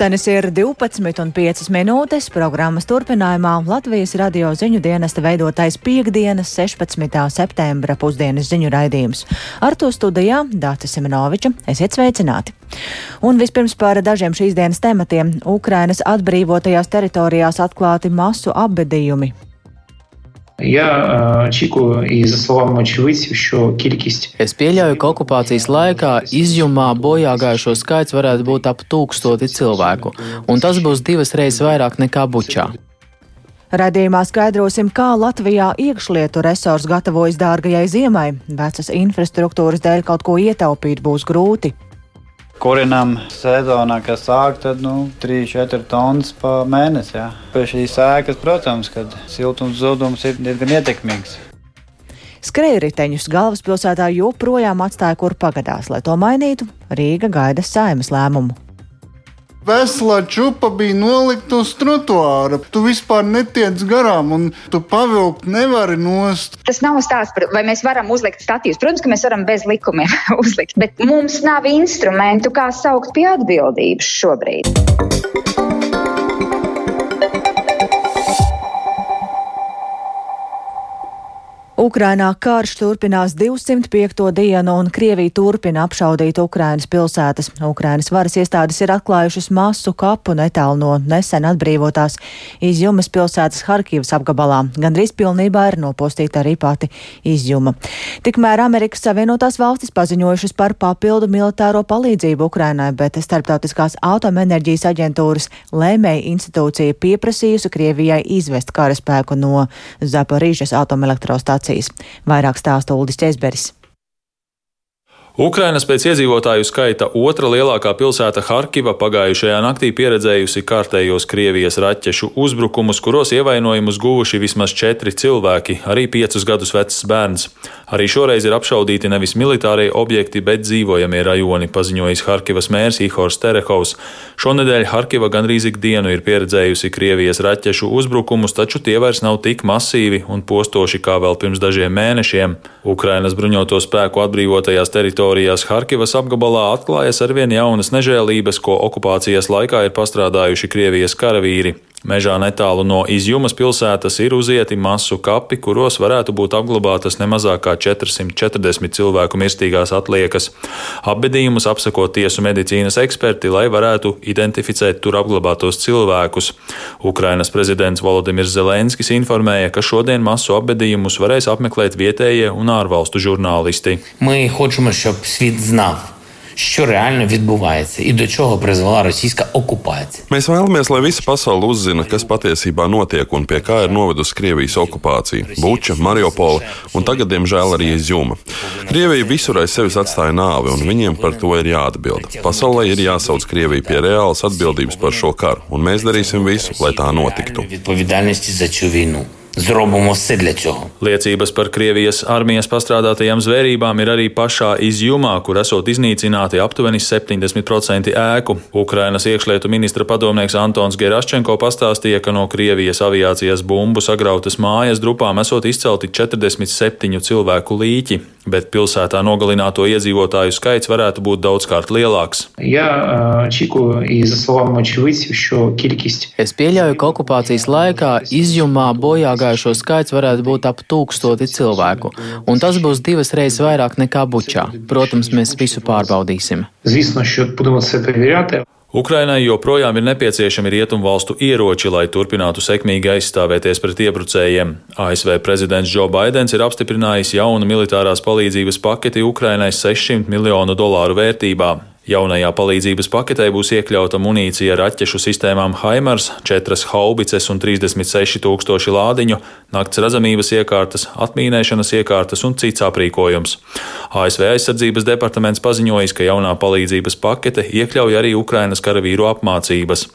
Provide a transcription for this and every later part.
Pulkstenis ir 12,5 minūtes. Programmas turpinājumā Latvijas radio ziņu dienesta veidotais piekdienas 16. septembra pusdienas ziņu raidījums. Ar to studijā Dācis Simenoviča. Esiet sveicināti! Un vispirms par dažiem šīs dienas tematiem. Ukrainas atbrīvotajās teritorijās atklāti masu apbedījumi. Ja Čiku iz savām očivīcīm šo kilkist. Es pieļauju, ka okupācijas laikā izjumā bojā gājušo skaits varētu būt ap tūkstoti cilvēku, un tas būs divas reizes vairāk nekā Bučā. Radījumā skaidrosim, kā Latvijā iekšlietu resurs gatavojas dārgajai ziemai. Vecas infrastruktūras dēļ kaut ko ietaupīt būs grūti. Kurinam sezonā, kas sāk, tad nu, 3-4 tonnas pa mēnesi. Jā. Pie šīs sēkas, protams, kad siltums zudums ir diezgan ietekmīgs. Skrējriteņus galvaspilsētā joprojām atstāja, kur pagadās. Lai to mainītu, Rīga gaida saimas lēmumu. Vesela čupa bija nolikta uz trotuāra. Tu vispār netiec garām, un tu pavilkt nevari nost. Tas nav stāsts par, vai mēs varam uzlikt statīvus. Protams, ka mēs varam bez likumiem uzlikt, bet mums nav instrumentu, kā saukt pie atbildības šobrīd. Ukrainā karš turpinās 205. dienu, un Krievija turpina apšaudīt Ukrainas pilsētas. Ukrainas varas iestādes ir atklājušas masu kapu netālu no nesen atbrīvotās izjumas pilsētas Harkivas apgabalā. Gandrīz pilnībā ir nopostīta arī pati izjuma. Tikmēr Amerikas Savienotās valstis paziņojušas par papildu militāro palīdzību Ukrainai, bet Starptautiskās atomenerģijas aģentūras lēmēja institūcija pieprasījusi Krievijai izvest karaspēku no Zaporīžas atomelektrostācijas. Vairāk stāsta Uldis Česberis. Ukrainas pēc iedzīvotāju skaita otra lielākā pilsēta Harkiva pagājušajā naktī pieredzējusi kārtējos Krievijas raķešu uzbrukumus, kuros ievainojumus guvuši vismaz četri cilvēki, arī piecus gadus vecs bērns. Arī šoreiz ir apšaudīti nevis militārie objekti, bet dzīvojamie rajoni, paziņojis Harkivas mērs Ihors Terehovs. Šonedēļ Harkiva gandrīz ikdienu ir pieredzējusi Krievijas raķešu uzbrukumus, taču tie vairs nav tik masīvi un postoši kā vēl pirms dažiem mēnešiem. Ukrainas bruņoto spēku atbrīvotajās teritorijās Harkivas apgabalā atklājas arvien jaunas nežēlības, ko okupācijas laikā ir pastrādājuši Krievijas karavīri. Mežā netālu no Izjumas pilsētas ir uzieti masu kapi, kuros varētu būt apglabātas nemazāk kā 440 cilvēku mirstīgās atliekas. Apbedījumus apsako tiesu medicīnas eksperti, lai varētu identificēt tur apglabātos cilvēkus. Ukrainas prezidents Volodimirs Zelenskis informēja, ka šodien masu apbedījumus varēs apmeklēt vietējie un ārvalstu žurnālisti. Mēs gribam, lai svīt zinātu Що реально відбувається і до чого призвела російська окупація? Mēs vēlamies, lai visa pasaule uzzina, kas patiesībā notiek un pie kā ir novedusi Krievijas okupācija - Buča, Mariupola un tagad, diemžēl, arī Izjuma. Krievija visur aiz sevis atstāja nāvi, un viņiem par to ir jāatbild. Pasaulē ir jāsauc Krieviju pie reālas atbildības par šo karu, un mēs darīsim visu, lai tā notiktu. Відповідальності за цю війну. Зробимо все для цього. Liecības par Krievijas armijas pastrādātajām zvērībām ir arī pašā izjumā, kur esot iznīcināti aptuveni 70% ēku. Ukrainas iekšlietu ministra padomnieks Antons Geraščenko pastāstīja, ka no Krievijas aviācijas bumbu sagrautas mājas drupām esot izcelti 47 cilvēku līķi, bet pilsētā nogalināto iedzīvotāju skaits varētu būt daudzkārt lielāks. Es pieļauju, ka okupācijas laikā izjumā bojā gājušo skaits varētu būt ap tūkstoti cilvēku, un tas būs divas reizes vairāk nekā Bučā. Protams, mēs visu pārbaudīsim. Zvisno, Ukrainai joprojām ir nepieciešami rietumvalstu ieroči, lai turpinātu sekmīgi aizstāvēties pret iebrucējiem. ASV prezidents Joe Bidenis ir apstiprinājis jaunu militārās palīdzības paketi Ukrainai 600 miljonu dolāru vērtībā. Jaunajā palīdzības paketē būs iekļauta munīcija raķešu sistēmām Haimars, 4 haubices un 36 tūkstoši lādiņu, nakts redzamības iekārtas, atmīnēšanas iekārtas un cits aprīkojums. ASV aizsardzības departaments paziņojis, ka jaunā palīdzības pakete iekļauj arī Ukrainas karavīru apmācības.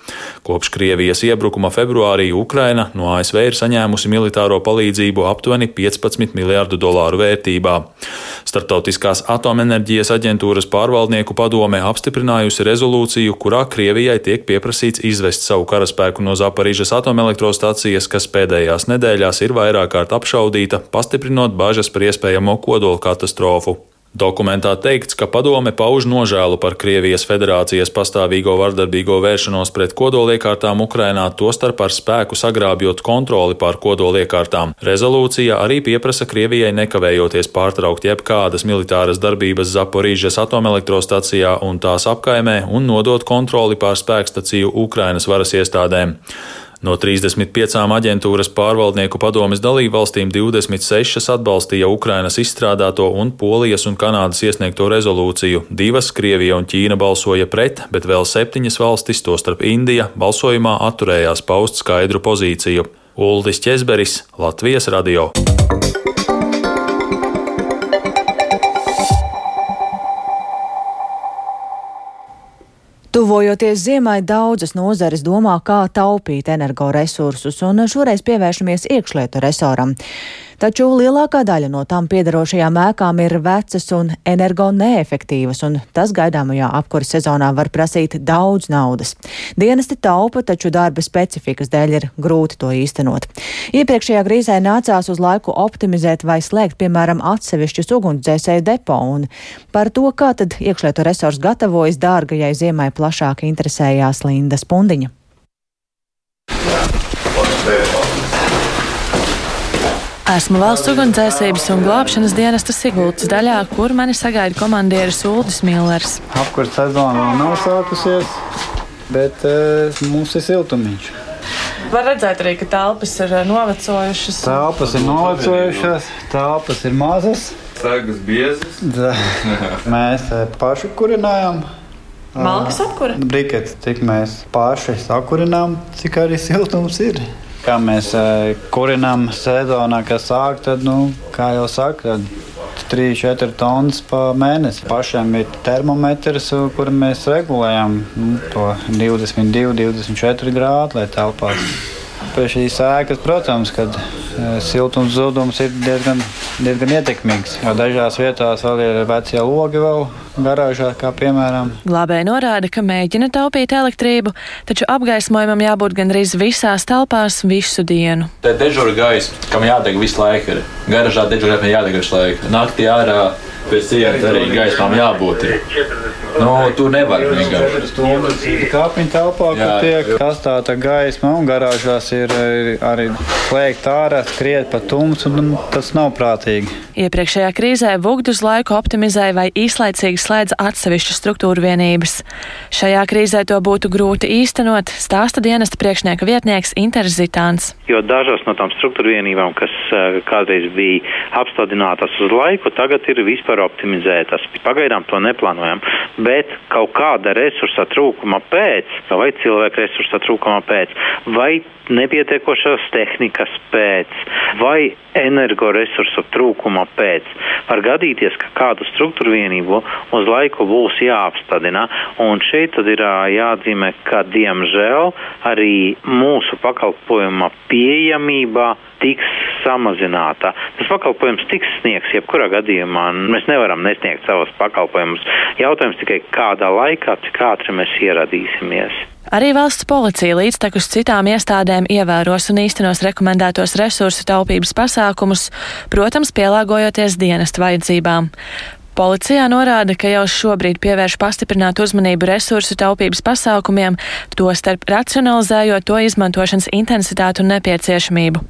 Kopš Krievijas iebrukuma februārī Ukraina no ASV ir saņēmusi militāro palīdzību aptuveni 15 miljārdu dolāru vērtībā. Startautiskās atomenerģijas aģentūras pārvaldnieku padome apstiprinājusi rezolūciju, kurā Krievijai tiek pieprasīts izvest savu karaspēku no Zaparīžas atomelektrostacijas, kas pēdējās nedēļās ir vairāk kārt apšaudīta, pastiprinot bažas par iespējamo kodola katastrofu. Dokumentā teikts, ka padome pauž nožēlu par Krievijas federācijas pastāvīgo vardarbīgo vēršanos pret kodoliekārtām Ukrainā, tostarp ar spēku sagrābjot kontroli pār kodoliekārtām. Rezolūcija arī pieprasa Krievijai nekavējoties pārtraukt jebkādas militāras darbības Zaporīžas atomelektrostacijā un tās apkaimē un nodot kontroli pār spēkstaciju Ukrainas varas iestādēm. No 35 aģentūras pārvaldnieku padomes dalībvalstīm 26 atbalstīja Ukrainas izstrādāto un Polijas un Kanādas iesniegto rezolūciju. Divas - Krievija un Ķīna balsoja pret, bet vēl septiņas valstis, tostarp Indija, balsojumā atturējās paust skaidru pozīciju. Uldis Česberis, Latvijas radio. Tuvojoties ziemai, daudzas nozares domā, kā taupīt energoresursus, un šoreiz pievēršamies iekšlietu resoram. Taču lielākā daļa no tām piedarošajām ēkām ir vecas un energo neefektīvas, un tas gaidāmajā apkuras sezonā var prasīt daudz naudas. Dienesti taupa, taču darba specifikas dēļ ir grūti to īstenot. Iepriekšējā krīzē nācās uz laiku optimizēt vai slēgt, piemēram, atsevišķus ugunsdzēsēju depo, un par to, kā tad iekšlietu resursi gatavojas dārgajai ziemai plašāk interesējās Linda Spundiņa. Esmu valsts ugunsdzēsības un glābšanas dienesta Sigultas daļā, kur mani sagaida komandieris Uldis Millers. Apkurss sezona vēl nav sākusies, bet uh, mums ir siltumiņš. Var redzēt arī, ka telpas ir novecojušas. Telpas ir novecojušas, telpas ir mazas. Sēgas biezas. Mēs paši kurinājām. Malkas apkura? Brikets, cik mēs paši sakurinām, cik arī siltums ir. Kā mēs kurinām sezonā, kas sāk, tad, nu, kā jau saka, 3-4 tonnas pa mēnesi. Pašiem ir termometrs, kur mēs regulējam nu, to 22, 24 grādu, lai telpās. Pie šīs ēkas, protams, kad siltums zudums ir diezgan, diezgan ietekmīgs. Jo dažās vietās vēl ir vecie logi vēl garāžā, kā piemēram. Glābēji norāda, ka mēģina taupīt elektrību, taču apgaismojumam jābūt gandrīz visās telpās visu dienu. Tā dežūra gaisma, kam jādeg visu laiku, ir. Garažā dežūrēm jādeg visu laiku. Naktī ārā pēc sienas arī gaismām jābūt. Ir. Nu, tu nevari vienkārši. Kāpņu telpā, kur tiek kastāta gaisma un garāžās ir arī slēgt ārā, skriet pa tumsu, un tas nav prātīgi. Iepriekšējā krīzē Vugdu uz laiku optimizēja vai īslaicīgi slēdza atsevišķas struktūra vienības. Šajā krīzē to būtu grūti īstenot, stāsta dienesta priekšnieka vietnieks Inters Zitāns. Jo dažas no tām struktūra vienībām, kas kādreiz bija apstādinātas uz laiku, tagad ir vispār optimizētas. Pagaidām to neplānojam, bet kaut kāda resursa trūkuma pēc, vai cilvēka resursa trūkuma pēc, vai nepietiekošās tehnikas pēc vai energoresursu trūkuma pēc. Var gadīties, ka kādu struktūru vienību uz laiku būs jāapstādina, un šeit tad ir jāatzīmē, ka diemžēl arī mūsu pakalpojuma pieejamība tiks samazināta. Tas pakalpojums tiks sniegs jebkurā gadījumā. Mēs nevaram nesniegt savus pakalpojumus. Jautājums tikai kādā laikā, cik ātri mēs ieradīsimies. Arī valsts policija līdztekus citām iestādēm ievēros un īstenos rekomendētos resursu taupības pasākumus, protams, pielāgojoties dienestu vajadzībām. Policijā norāda, ka jau šobrīd pievērš pastiprinātu uzmanību resursu taupības pasākumiem, tostarp racionalizējot to izmantošanas intensitātu un nepieciešamību.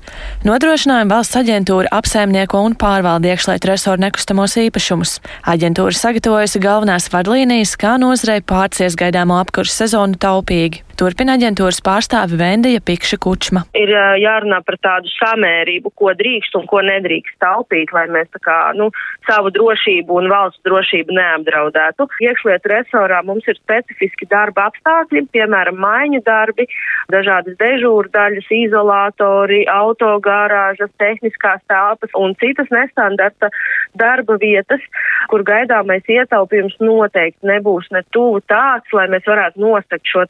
Nodrošinājuma valsts aģentūra apsaimnieko un pārvalda iekšlietu resoru nekustamos īpašumus. Aģentūra sagatavojusi galvenās vadlīnijas, kā nozarei pārcies gaidāmo apkursu sezonu taupīgi. Turpina aģentūras pārstāve Vendija Pikša Kučma. Ir jārunā par tādu samērību, ko drīkst un ko nedrīkst taupīt, lai mēs tā kā, nu, savu drošību un valsts drošību neapdraudētu. Iekšlietu resorā mums ir specifiski darba apstākļi, piemēram, maiņu darbi, dažādas dežūra daļas, izolatori, autogārāžas, tehniskās telpas un citas nestandarta darba vietas, kur gaidāmais ietaupījums noteikti nebūs ne tuvu tāds, lai mēs varētu nostakt šo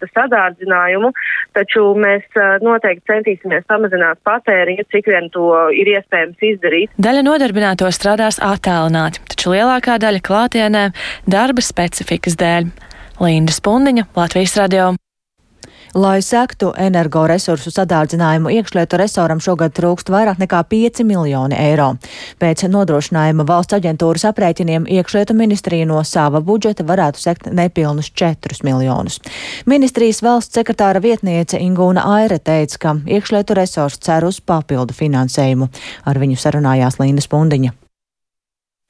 sadārdzinājumu, taču mēs noteikti centīsimies samazināt patēriņu, cik vien to ir iespējams izdarīt. Daļa nodarbināto strādās attālināti, taču lielākā daļa klātienē darba specifikas dēļ. Linda Spundiņa, Latvijas radio. Lai sektu energoresursu sadārdzinājumu, iekšlietu resoram šogad trūkst vairāk nekā 5 miljoni eiro. Pēc nodrošinājuma valsts aģentūras aprēķiniem iekšlietu ministrija no sava budžeta varētu sekt nepilnus 4 miljonus. Ministrijas valsts sekretāra vietniece Ingūna Aire teica, ka iekšlietu resurs cer uz papildu finansējumu. Ar viņu sarunājās Līna Spundiņa.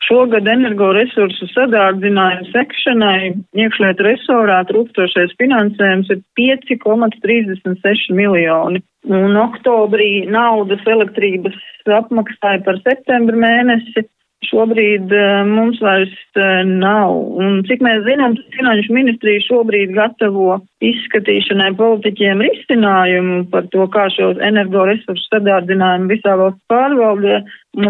Šogad energoresursu sadārdzinājuma sekšanai iekšlietu resorā trūkstošais finansējums ir 5,36 miljoni. Un oktobrī naudas elektrības apmaksāja par septembra mēnesi šobrīd uh, mums vairs uh, nav. Un cik mēs zinām, Finanšu ministrija šobrīd gatavo izskatīšanai politiķiem risinājumu par to, kā šo energoresursu sadārdzinājumu visā valsts pārvaldē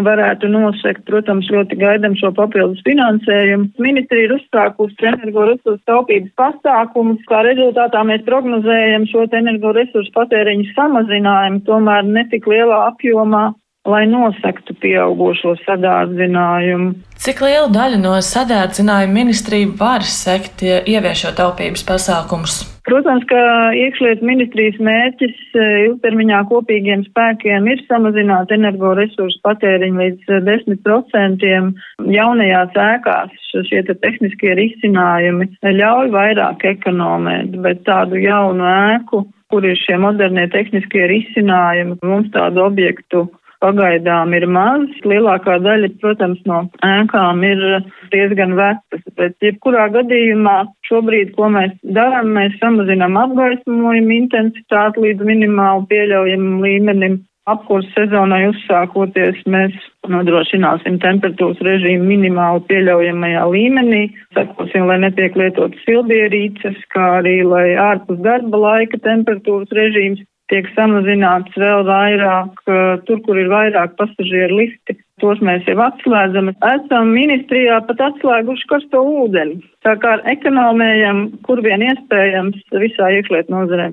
varētu nosekt. Protams, ļoti gaidam šo papildus finansējumu. Ministrija ir uzsākusi energoresursu taupības pasākumus. Kā rezultātā mēs prognozējam šo energoresursu patēriņu samazinājumu, tomēr netik lielā apjomā lai nosaktu pieaugušo sadārdzinājumu. Cik lielu daļu no sadārdzinājuma ministrija var sekt, ieviešot taupības pasākumus? Protams, ka iekšlietu ministrijas mērķis e, ilgtermiņā kopīgiem spēkiem ir samazināt energoresursu patēriņu līdz 10%. E, Jaunajās ēkās šie te tehniskie risinājumi ļauj vairāk ekonomēt, bet tādu jaunu ēku, kur ir šie modernie tehniskie risinājumi, mums tādu objektu pagaidām ir maz. Lielākā daļa, protams, no ēkām ir diezgan vecas, bet jebkurā gadījumā šobrīd, ko mēs darām, mēs samazinām apgaismojumu intensitāti līdz minimāli pieļaujamam līmenim. Apkurss sezonai uzsākoties, mēs nodrošināsim temperatūras režīmu minimāli pieļaujamajā līmenī, sekosim, lai netiek lietotas silbierīces, kā arī, lai ārpus darba laika temperatūras režīms tiek samazināts vēl vairāk, tur, kur ir vairāk pasažieru lifti. Tos mēs jau atslēdzam. Esam ministrijā pat atslēguši karsto ūdeni. Tā kā ekonomējam, kur vien iespējams, visā iekšliet nozarē.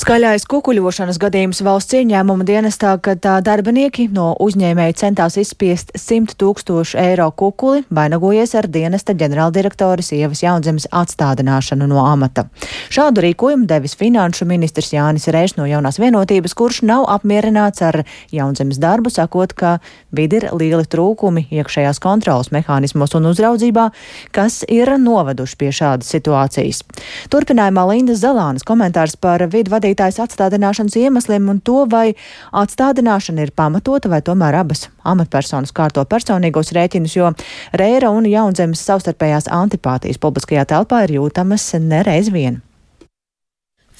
Skaļais kukuļošanas gadījums valsts ieņēmuma dienestā, kad tā darbinieki no uzņēmēja centās izspiest 100 tūkstošu eiro kukuli, vainagojies ar dienesta ģenerāldirektoras Ievas Jaunzemes atstādināšanu no amata. Šādu rīkojumu devis finanšu ministrs Jānis Rēš no jaunās vienotības, kurš nav apmierināts ar Jaunzemes darbu, sakot, ka vidi ir lieli trūkumi iekšējās kontrolas mehānismos un uzraudzībā, kas ir noveduši pie šādas situācijas. Turpinājumā Linda Zalānas komentārs par vidu vadību vadītājs atstādināšanas iemesliem un to, vai atstādināšana ir pamatota vai tomēr abas amatpersonas kārto personīgos rēķinus, jo Reira un Jaunzemes savstarpējās antipātijas publiskajā telpā ir jūtamas nereiz vien.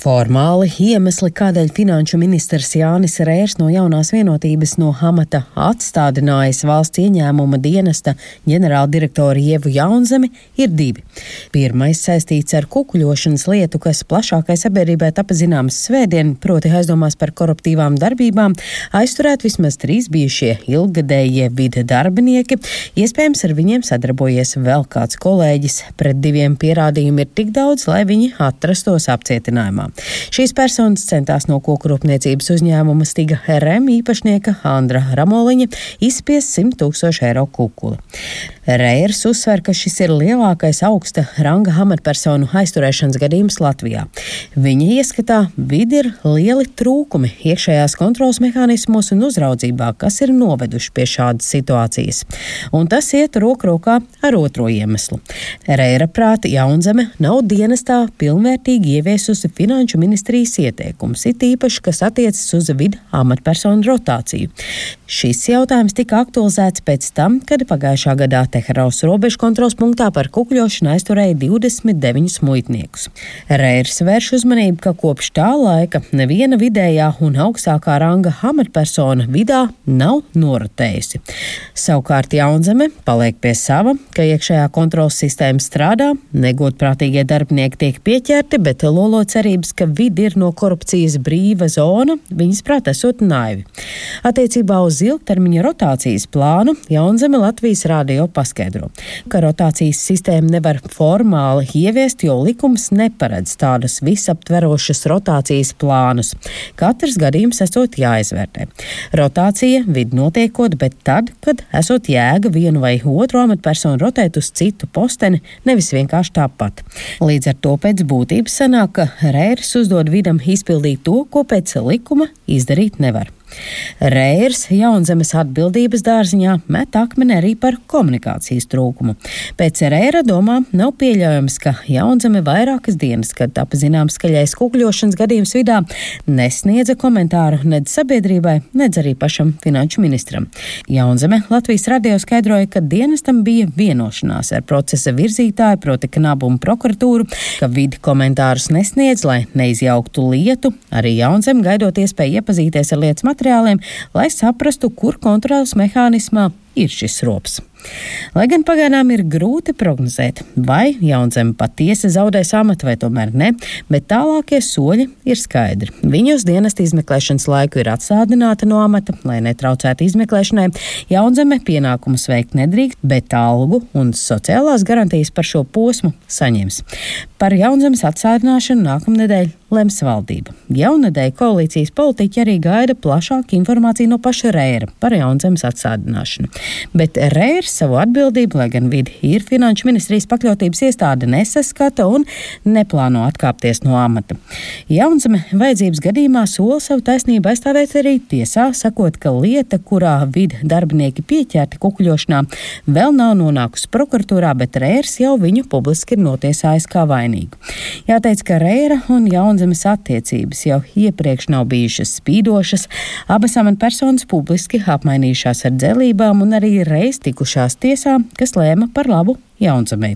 Formāli iemesli, kādēļ finanšu ministrs Jānis Rērs no jaunās vienotības no amata atstādinājis valsts ieņēmuma dienesta ģenerāldirektoru Ievu Jaunzemi, ir divi. Pirmais saistīts ar kukuļošanas lietu, kas plašākai sabiedrībai tapa zināms svētdien, proti aizdomās par koruptīvām darbībām, aizturēt vismaz trīs bijušie ilggadējie vide darbinieki. Iespējams, ar viņiem sadarbojies vēl kāds kolēģis. Pret diviem pierādījumiem ir tik daudz, lai viņi atrastos apcietinājumā. Šīs personas centās no koku rūpniecības uzņēmuma Stiga RM īpašnieka Andra Ramoliņa izspiest 100 tūkstošu eiro kukuli. Reirs uzsver, ka šis ir lielākais augsta ranga amatpersonu aizturēšanas gadījums Latvijā. Viņa ieskatā vidi ir lieli trūkumi iekšējās kontrolas mehānismos un uzraudzībā, kas ir noveduši pie šādas situācijas. Un tas iet roku rokā ar otro iemeslu. Reira prāti Jaunzeme nav dienestā pilnvērtīgi ieviesusi finanšu ministrijas ieteikums, it īpaši, kas attiecas uz vidu amatpersonu rotāciju. Šis jautājums tika aktualizēts pēc tam, kad pagājušā gadā Teheraus robežu kontrols punktā par kukļošanu aizturēja 29 muitniekus. Reirs vērš uzmanību, ka kopš tā laika neviena vidējā un augstākā ranga amatpersona vidā nav norotējusi. Savukārt Jaunzeme paliek pie sava, ka iekšējā kontrols sistēma strādā, negodprātīgie darbinieki tiek pieķerti, bet lolo cerības, ka vidi ir no korupcijas brīva zona, viņas prāt esot naivi. Attiecībā uz ilgtermiņa rotācijas plānu Jaunzeme Latvijas rādio paskaidro, ka rotācijas sistēma nevar formāli ieviest, jo likums neparedz tādus visaptverošas rotācijas plānus. Katrs gadījums esot jāizvērtē. Rotācija vidu notiekot, bet tad, kad esot jēga vienu vai otru amatpersonu rotēt uz citu posteni, nevis vienkārši tāpat. Līdz ar to pēc būtības sanāk, ka Rērs uzdod vidam izpildīt to, ko pēc likuma izdarīt nevar. Rērs Jaunzemes atbildības dārziņā met akmeni arī par komunikācijas trūkumu. Pēc Rēra domā nav pieļaujams, ka Jaunzeme vairākas dienas, kad apzināms skaļais kukļošanas gadījums vidā, nesniedza komentāru nedz sabiedrībai, nedz arī pašam finanšu ministram. Jaunzeme Latvijas radio skaidroja, ka dienestam bija vienošanās ar procesa virzītāju, proti Knabu un prokuratūru, ka vidi komentārus nesniedz, lai neizjauktu lietu. Arī Jaunzeme gaidot iespēju iepazīties ar lietas materiālu materiāliem, lai saprastu, kur kontrolas mehānismā ir šis rops. Lai gan pagaidām ir grūti prognozēt, vai jaunzeme patiesi zaudēs amatu vai tomēr ne, bet tālākie soļi ir skaidri. Viņa uz dienesta izmeklēšanas laiku ir atsādināta no amata, lai netraucētu izmeklēšanai. Jaunzeme pienākumus veikt nedrīkst, bet algu un sociālās garantijas par šo posmu saņems. Par jaunzemes atsādināšanu nākamnedēļ lems valdība. Jaunadēļ koalīcijas politiķi arī gaida plašāku informāciju no paša Rēra par jaunzemes atsādināšanu. Bet Rērs savu atbildību, lai gan vidi ir finanšu ministrijas pakļautības iestāde, nesaskata un neplāno atkāpties no amata. Jaunzeme vajadzības gadījumā sola savu taisnību aizstāvēt arī tiesā, sakot, ka lieta, kurā vidi darbinieki pieķerti kukuļošanā, vēl nav nonākusi prokuratūrā, bet Rērs jau viņu publiski ir notiesājis kā vainīgu. Jāteic, ka Rēra un Jaunzemes attiecības jau iepriekš nav bijušas spīdošas, abas amatpersonas publiski apmainījušās ar dzelībām un arī reiz tikušās tiesā, kas lēma par labu Jaunzemē.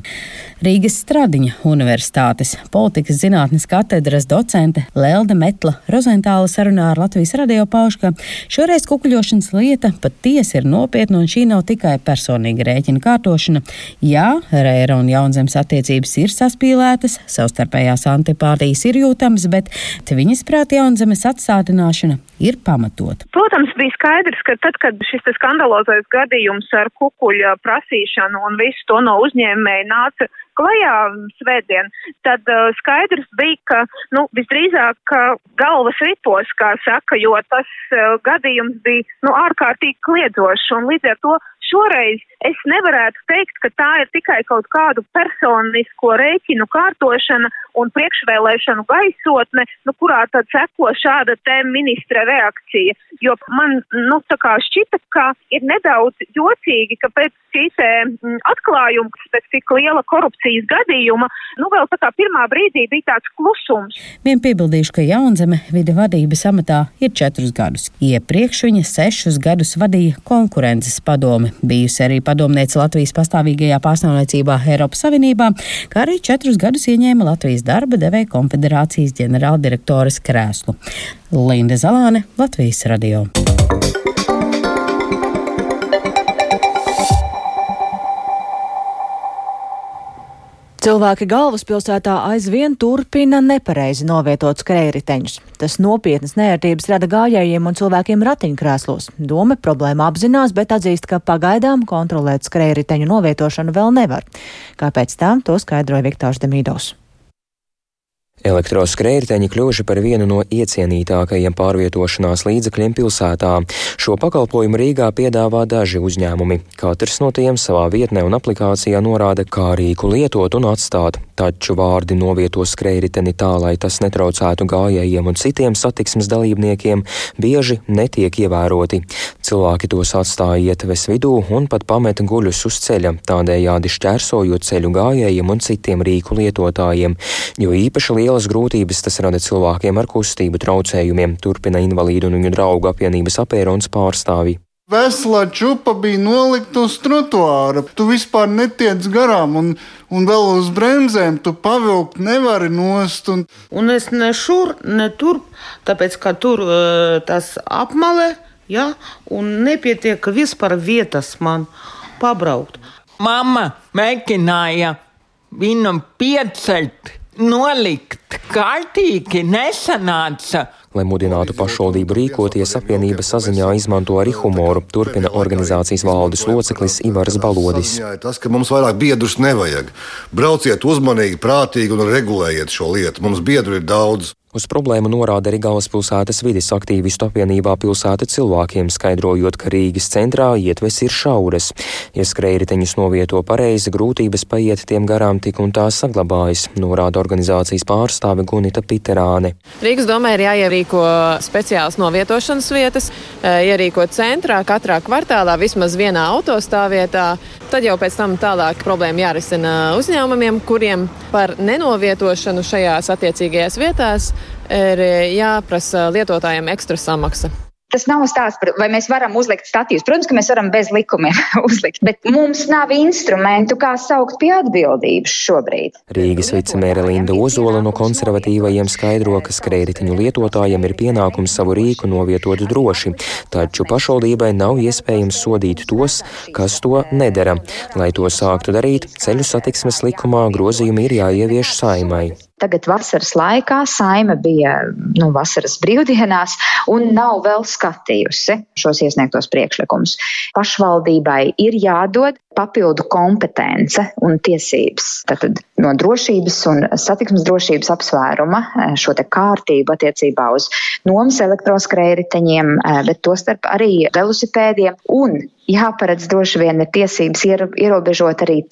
Rīgas Stradiņa Universitātes politikas zinātnes katedras docente Lelde Metla Rozentāla sarunā ar Latvijas radio pauž, ka šoreiz kukuļošanas lieta patiesi ir nopietna un šī nav tikai personīga rēķina kārtošana. Jā, Rēra un Jaunzemes attiecības ir saspīlētas, savstarpējās antipātijas ir jūtamas, bet viņas prāt Jaunzemes atstādināšana ir pamatot. Protams, bija skaidrs, ka tad, kad šis skandalozais gadījums ar kukuļa prasīšanu un visu to no uzņēmēja nāca klajā svētdien, tad uh, skaidrs bija, ka, nu, visdrīzāk uh, galvas ripos, kā saka, jo tas uh, gadījums bija, nu, ārkārtīgi kliedzošs un līdz ar to šoreiz es nevarētu teikt, ka tā ir tikai kaut kādu personisko rēķinu kārtošana un priekšvēlēšanu gaisotne, nu, kurā tad seko šāda te ministra reakcija. Jo man, nu, tā kā šķita, ka ir nedaudz jocīgi, ka pēc šī te mm, atklājuma, pēc tik liela korupcijas gadījuma, nu, vēl tā kā pirmā brīdī bija tāds klusums. Vien piebildīšu, ka Jaunzeme vide vadības amatā ir četrus gadus. Iepriekš viņa sešus gadus vadīja konkurences padomi bijusi arī padomniece Latvijas pastāvīgajā pārstāvniecībā Eiropas Savienībā, kā arī četrus gadus ieņēma Latvijas darba devēja konfederācijas ģenerāldirektoras krēslu. Linda Zalāne, Latvijas radio. Cilvēki galvaspilsētā aizvien turpina nepareizi novietot skrējriteņus. Tas nopietnas nērtības rada gājējiem un cilvēkiem ratiņkrēslos. Doma problēmu apzinās, bet atzīst, ka pagaidām kontrolēt skrējriteņu novietošanu vēl nevar. Kāpēc tā, to skaidroja Viktors Demīdovs. Elektroskrējēji kļuvuši par vienu no iecienītākajiem pārvietošanās līdzekļiem pilsētā. Šo pakalpojumu Rīgā piedāvā daži uzņēmumi. Katrs no tiem savā vietnē un aplikācijā norāda, kā rīku lietot un atstāt. Taču vārdi novieto skrējriteni tā, lai tas netraucētu gājējiem un citiem satiksmes dalībniekiem, bieži netiek ievēroti. Cilvēki tos atstāja ietves vidū un pat pameta guļus uz ceļa, tādējādi šķērsojot ceļu gājējiem un citiem rīku lietotājiem, jo īpaši liela Lielas grūtības tas rada cilvēkiem ar kustību traucējumiem, turpina invalīdu un viņu draugu apvienības apērons pārstāvi. Vesela čupa bija nolikta uz trotuāra. Tu vispār netiec garām, un, un vēl uz bremzēm tu pavilkt nevari nost. Un, un es ne šur, ne turp, tāpēc ka tur uh, tas apmalē, ja, un nepietiek vispār vietas man pabraukt. Mama mēģināja viņam piecelt nolikt kārtīgi nesanāca. Lai mudinātu pašvaldību rīkoties, apvienība saziņā izmanto arī humoru, turpina organizācijas valdes loceklis Ivars Balodis. Tas, ka mums vairāk biedrus nevajag. Brauciet uzmanīgi, prātīgi un regulējiet šo lietu. Mums biedru ir daudz. Uz problēmu norāda arī galvaspilsētas vides aktīvistu apvienībā pilsēta cilvēkiem, skaidrojot, ka Rīgas centrā ietves ir šauras. Ja skrējriteņus novieto pareizi, grūtības paiet tiem garām tik un tā saglabājas, norāda organizācijas pārstāve Gunita Piterāne. Rīgas domē ir jāierīko speciāls novietošanas vietas, ierīko centrā, katrā kvartālā, vismaz vienā autostāvvietā. Tad jau pēc tam tālāk problēma jārisina uzņēmumiem, kuriem par nenovietošanu šajās attiecīgajās vietās ir jāprasa lietotājiem ekstra samaksa. Tas nav stāsts par, vai mēs varam uzlikt statīvus. Protams, ka mēs varam bez likumiem uzlikt, bet mums nav instrumentu, kā saukt pie atbildības šobrīd. Rīgas vicemēra Linda Ozola no konservatīvajiem skaidro, ka skrējritiņu lietotājiem ir pienākums savu rīku novietot droši, taču pašvaldībai nav iespējams sodīt tos, kas to nedara. Lai to sāktu darīt, ceļu satiksmes likumā grozījumi ir jāievieš saimai. Tagad vasaras laikā saima bija nu, vasaras brīvdienās un nav vēl skatījusi šos iesniegtos priekšlikumus. Pašvaldībai ir jādod papildu kompetence un tiesības. Tātad no drošības un satiksmes drošības apsvēruma šo te kārtību attiecībā uz nomas elektroskrējriteņiem, bet tostarp arī velosipēdiem un jāparedz droši vien ir tiesības ierobežot arī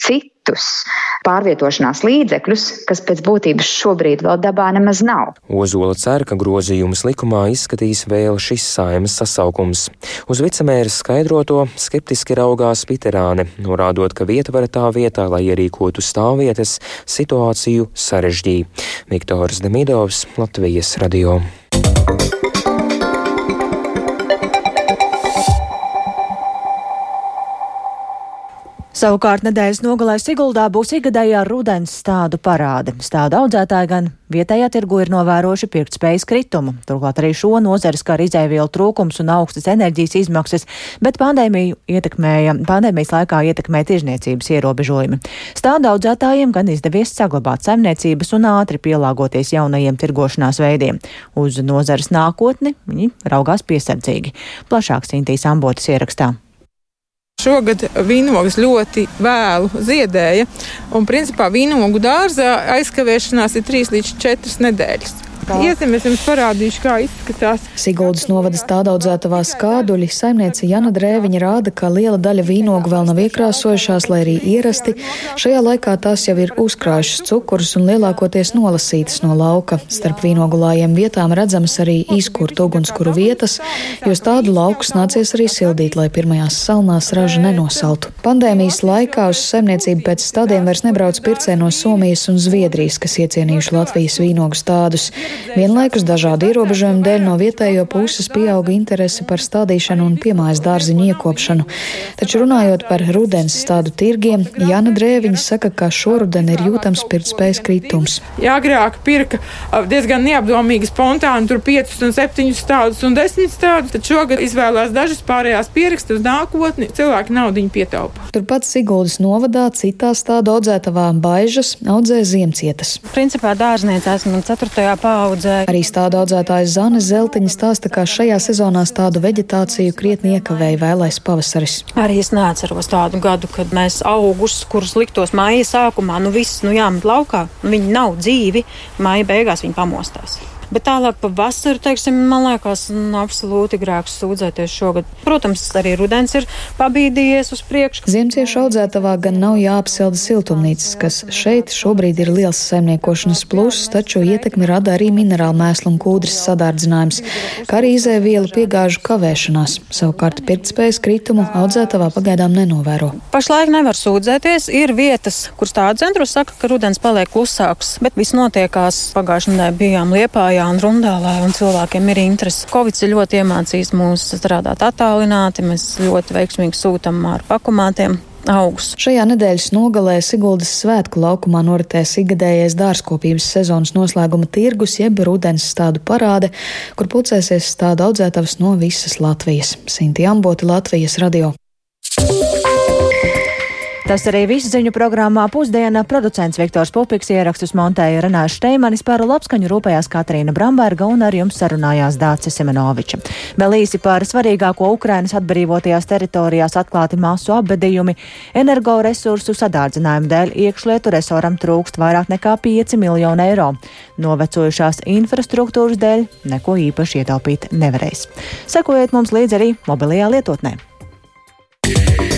citus pārvietošanās līdzekļus, kas pēc būtības šobrīd vēl dabā nemaz nav. Ozola cer, ka grozījumus likumā izskatīs vēl šis saimas sasaukums. Uz vicemēras skaidroto skeptiski raugās Piterāne, norādot, ka vietvara tā vietā, lai ierīkotu stāvvietas, situāciju sarežģīja. Viktors Demidovs, Latvijas radio. Savukārt nedēļas nogalē Siguldā būs ikgadējā rudens stādu parāde. Stādu audzētāji gan vietējā tirgu ir novērojuši pirktspējas kritumu. Turklāt arī šo nozares kā izēvielu trūkums un augstas enerģijas izmaksas, bet pandēmiju ietekmēja, pandēmijas laikā ietekmēja tirzniecības ierobežojumi. Stādu audzētājiem gan izdevies saglabāt saimniecības un ātri pielāgoties jaunajiem tirgošanās veidiem. Uz nozares nākotni viņi raugās piesardzīgi. Plašāk Sintīs Ambotas ierakstā. Šogad vīnogas ļoti vēlu ziedēja, un principā vīnogu dārzā aizkavēšanās ir 3 līdz 4 nedēļas. Iesim, es jums parādīšu, kā izskatās. Siguldas novada stādaudzētavā skāduļi saimniece Jana Drēviņa rāda, ka liela daļa vīnogu vēl nav iekrāsojušās, lai arī ierasti. Šajā laikā tās jau ir uzkrājušas cukurus un lielākoties nolasītas no lauka. Starp vīnogulājiem vietām redzamas arī izkurtu ugunskuru vietas, jo tādu laukus nācies arī sildīt, lai pirmajās salnās raža nenosaltu. Pandēmijas laikā uz saimniecību pēc stādiem vairs nebrauc pircēji no Somijas un Zviedrijas, kas iecienījuši Latvijas vīnogu stādus. Vienlaikus dažādu ierobežojumu dēļ no vietējo puses pieauga interese par stādīšanu un piemājas dārziņu iekopšanu. Taču runājot par rudens stādu tirgiem, Jāna Drēviņa saka, ka šoruden ir jūtams pirktspējas kritums. Jā, agrāk pirka diezgan neapdomīgi spontāni, tur 5 un 7 stādus un 10 stādus, tad šogad izvēlās dažas pārējās pierakstus uz nākotni, cilvēki naudiņu pietaupa. Turpat Siguldas novadā citā stāda audzētavā baižas audzē ziemcietas. Principā dārzniece esmu 4. Paaudzē. Arī stāda audzētājs Zane Zeltiņa stāsta, ka šajā sezonā tādu veģetāciju krietni iekavēja vēlais pavasaris. Arī es neatceros tādu gadu, kad mēs augus, kurus liktos māja sākumā, nu viss, nu jāmet laukā, nu viņi nav dzīvi, māja beigās viņi pamostās. Bet tālāk pa vasaru, teiksim, man liekas, nu, absolūti grēks sūdzēties šogad. Protams, arī rudens ir pabīdījies uz priekšu. Ziemciešu audzētavā gan nav jāapsilda siltumnīcas, kas šeit šobrīd ir liels saimniekošanas pluss, taču ietekmi rada arī minerālu mēslu un kūdras sadārdzinājums, kā arī izēvielu piegāžu kavēšanās. Savukārt pirktspējas kritumu audzētavā pagaidām nenovēro. Pašlaik nevar sūdzēties. Ir vietas, kur stāda centros saka, ka rudens paliek klusāks, bet viss notiekās. Pagājušajā nedēļā bijām Liepājā un Rundālā, un cilvēkiem ir interesi. Covid ir ļoti iemācījis mūs strādāt attālināti, mēs ļoti veiksmīgi sūtam ar pakumātiem. Augus. Šajā nedēļas nogalē Siguldas svētku laukumā noritēs ikgadējais dārzkopības sezonas noslēguma tirgus, jeb rudens stādu parāde, kur pulcēsies stādu audzētavas no visas Latvijas. Sinti Amboti, Latvijas radio. Tas arī viss ziņu programmā pusdiena. Producents Viktors Pupiks ierakstus montēja Renāša Šteimanis, par labskaņu rūpējās Katrīna Bramberga un ar jums sarunājās Dācis Semenoviča. Vēl īsi par svarīgāko Ukrainas atbrīvotajās teritorijās atklāti masu apbedījumi. Energoresursu sadārdzinājumu dēļ iekšlietu resoram trūkst vairāk nekā 5 miljonu eiro. Novecojušās infrastruktūras dēļ neko īpaši ietaupīt nevarēs. Sekojiet mums līdzi arī mobilajā lietotnē. Yeah.